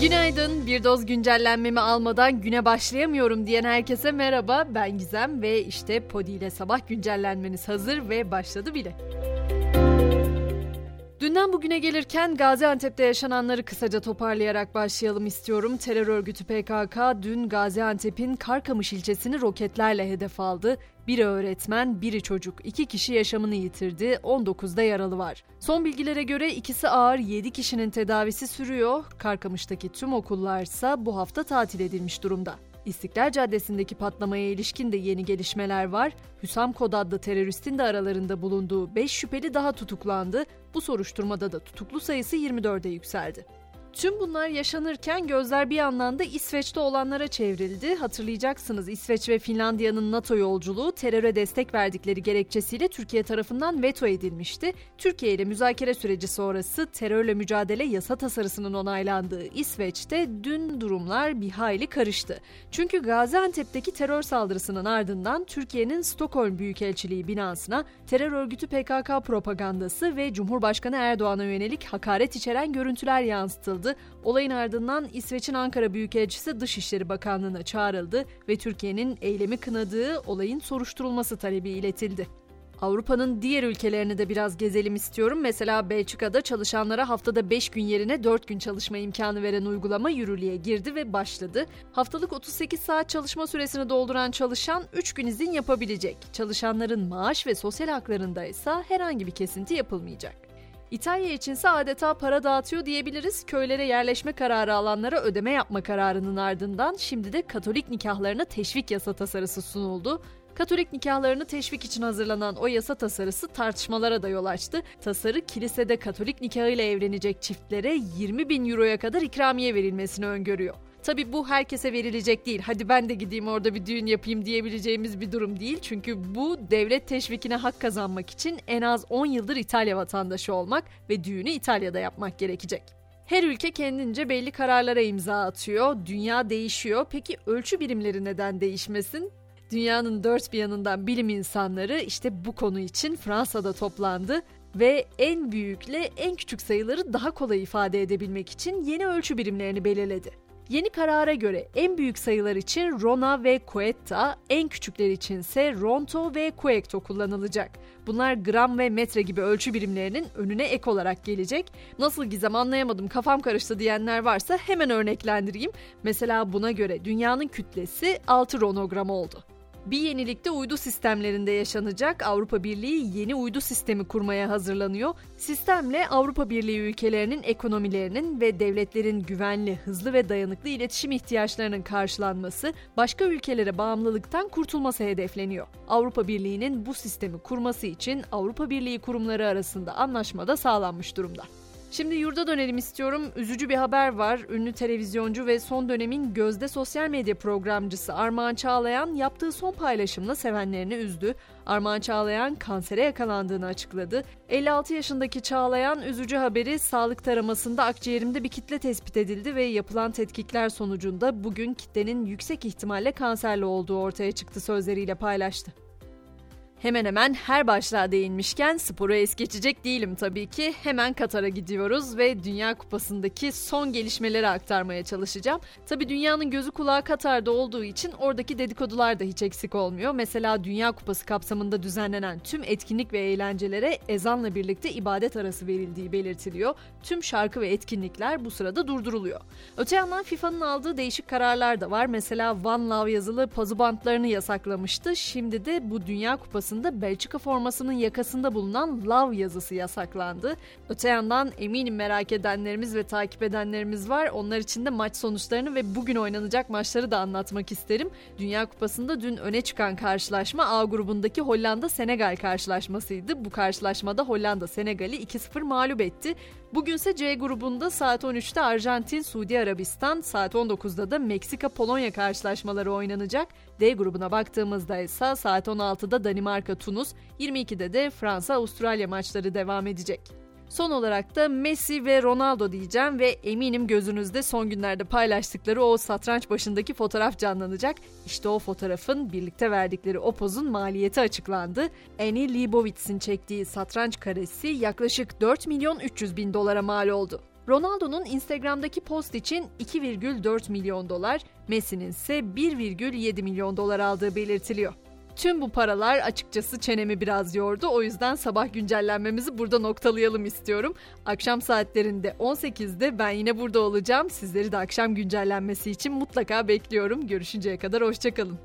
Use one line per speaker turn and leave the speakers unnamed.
Günaydın. Bir doz güncellenmemi almadan güne başlayamıyorum diyen herkese merhaba. Ben Gizem ve işte Podi ile sabah güncellenmeniz hazır ve başladı bile. Dünden bugüne gelirken Gaziantep'te yaşananları kısaca toparlayarak başlayalım istiyorum. Terör örgütü PKK dün Gaziantep'in Karkamış ilçesini roketlerle hedef aldı. Biri öğretmen, biri çocuk. İki kişi yaşamını yitirdi, 19'da yaralı var. Son bilgilere göre ikisi ağır, 7 kişinin tedavisi sürüyor. Karkamış'taki tüm okullarsa bu hafta tatil edilmiş durumda. İstiklal Caddesi'ndeki patlamaya ilişkin de yeni gelişmeler var. Hüsam Kod adlı teröristin de aralarında bulunduğu 5 şüpheli daha tutuklandı. Bu soruşturmada da tutuklu sayısı 24'e yükseldi. Tüm bunlar yaşanırken gözler bir yandan da İsveç'te olanlara çevrildi. Hatırlayacaksınız İsveç ve Finlandiya'nın NATO yolculuğu teröre destek verdikleri gerekçesiyle Türkiye tarafından veto edilmişti. Türkiye ile müzakere süreci sonrası terörle mücadele yasa tasarısının onaylandığı İsveç'te dün durumlar bir hayli karıştı. Çünkü Gaziantep'teki terör saldırısının ardından Türkiye'nin Stockholm Büyükelçiliği binasına terör örgütü PKK propagandası ve Cumhurbaşkanı Erdoğan'a yönelik hakaret içeren görüntüler yansıtıldı yapıldı. Olayın ardından İsveç'in Ankara Büyükelçisi Dışişleri Bakanlığı'na çağrıldı ve Türkiye'nin eylemi kınadığı olayın soruşturulması talebi iletildi. Avrupa'nın diğer ülkelerini de biraz gezelim istiyorum. Mesela Belçika'da çalışanlara haftada 5 gün yerine 4 gün çalışma imkanı veren uygulama yürürlüğe girdi ve başladı. Haftalık 38 saat çalışma süresini dolduran çalışan 3 gün izin yapabilecek. Çalışanların maaş ve sosyal haklarında ise herhangi bir kesinti yapılmayacak. İtalya içinse adeta para dağıtıyor diyebiliriz. Köylere yerleşme kararı alanlara ödeme yapma kararının ardından şimdi de Katolik nikahlarına teşvik yasa tasarısı sunuldu. Katolik nikahlarını teşvik için hazırlanan o yasa tasarısı tartışmalara da yol açtı. Tasarı kilisede Katolik nikahıyla evlenecek çiftlere 20 bin euroya kadar ikramiye verilmesini öngörüyor. Tabi bu herkese verilecek değil. Hadi ben de gideyim orada bir düğün yapayım diyebileceğimiz bir durum değil. Çünkü bu devlet teşvikine hak kazanmak için en az 10 yıldır İtalya vatandaşı olmak ve düğünü İtalya'da yapmak gerekecek. Her ülke kendince belli kararlara imza atıyor. Dünya değişiyor. Peki ölçü birimleri neden değişmesin? Dünyanın dört bir yanından bilim insanları işte bu konu için Fransa'da toplandı ve en büyükle en küçük sayıları daha kolay ifade edebilmek için yeni ölçü birimlerini belirledi. Yeni karara göre en büyük sayılar için Rona ve Quetta, en küçükler için ise Ronto ve Quecto kullanılacak. Bunlar gram ve metre gibi ölçü birimlerinin önüne ek olarak gelecek. Nasıl gizem anlayamadım kafam karıştı diyenler varsa hemen örneklendireyim. Mesela buna göre dünyanın kütlesi 6 ronogram oldu. Bir yenilik de uydu sistemlerinde yaşanacak. Avrupa Birliği yeni uydu sistemi kurmaya hazırlanıyor. Sistemle Avrupa Birliği ülkelerinin ekonomilerinin ve devletlerin güvenli, hızlı ve dayanıklı iletişim ihtiyaçlarının karşılanması, başka ülkelere bağımlılıktan kurtulması hedefleniyor. Avrupa Birliği'nin bu sistemi kurması için Avrupa Birliği kurumları arasında anlaşma da sağlanmış durumda. Şimdi yurda dönelim istiyorum. Üzücü bir haber var. Ünlü televizyoncu ve son dönemin gözde sosyal medya programcısı Armağan Çağlayan yaptığı son paylaşımla sevenlerini üzdü. Armağan Çağlayan kansere yakalandığını açıkladı. 56 yaşındaki Çağlayan üzücü haberi sağlık taramasında akciğerimde bir kitle tespit edildi ve yapılan tetkikler sonucunda bugün kitlenin yüksek ihtimalle kanserli olduğu ortaya çıktı sözleriyle paylaştı. Hemen hemen her başlığa değinmişken sporu es geçecek değilim tabii ki. Hemen Katar'a gidiyoruz ve Dünya Kupası'ndaki son gelişmeleri aktarmaya çalışacağım. Tabii dünyanın gözü kulağı Katar'da olduğu için oradaki dedikodular da hiç eksik olmuyor. Mesela Dünya Kupası kapsamında düzenlenen tüm etkinlik ve eğlencelere ezanla birlikte ibadet arası verildiği belirtiliyor. Tüm şarkı ve etkinlikler bu sırada durduruluyor. Öte yandan FIFA'nın aldığı değişik kararlar da var. Mesela One Love yazılı pazu bantlarını yasaklamıştı. Şimdi de bu Dünya Kupası sırasında Belçika formasının yakasında bulunan Love yazısı yasaklandı. Öte yandan eminim merak edenlerimiz ve takip edenlerimiz var. Onlar için de maç sonuçlarını ve bugün oynanacak maçları da anlatmak isterim. Dünya Kupası'nda dün öne çıkan karşılaşma A grubundaki Hollanda-Senegal karşılaşmasıydı. Bu karşılaşmada Hollanda Senegal'i 2-0 mağlup etti. Bugünse C grubunda saat 13'te Arjantin, Suudi Arabistan, saat 19'da da Meksika-Polonya karşılaşmaları oynanacak. D grubuna baktığımızda ise saat 16'da Danimarka, Tunus, 22'de de Fransa-Avustralya maçları devam edecek. Son olarak da Messi ve Ronaldo diyeceğim ve eminim gözünüzde son günlerde paylaştıkları o satranç başındaki fotoğraf canlanacak. İşte o fotoğrafın birlikte verdikleri o pozun maliyeti açıklandı. Annie Leibovitz'in çektiği satranç karesi yaklaşık 4 milyon 300 bin dolara mal oldu. Ronaldo'nun Instagram'daki post için 2,4 milyon dolar, Messi'nin ise 1,7 milyon dolar aldığı belirtiliyor. Tüm bu paralar açıkçası çenemi biraz yordu. O yüzden sabah güncellenmemizi burada noktalayalım istiyorum. Akşam saatlerinde 18'de ben yine burada olacağım. Sizleri de akşam güncellenmesi için mutlaka bekliyorum. Görüşünceye kadar hoşçakalın.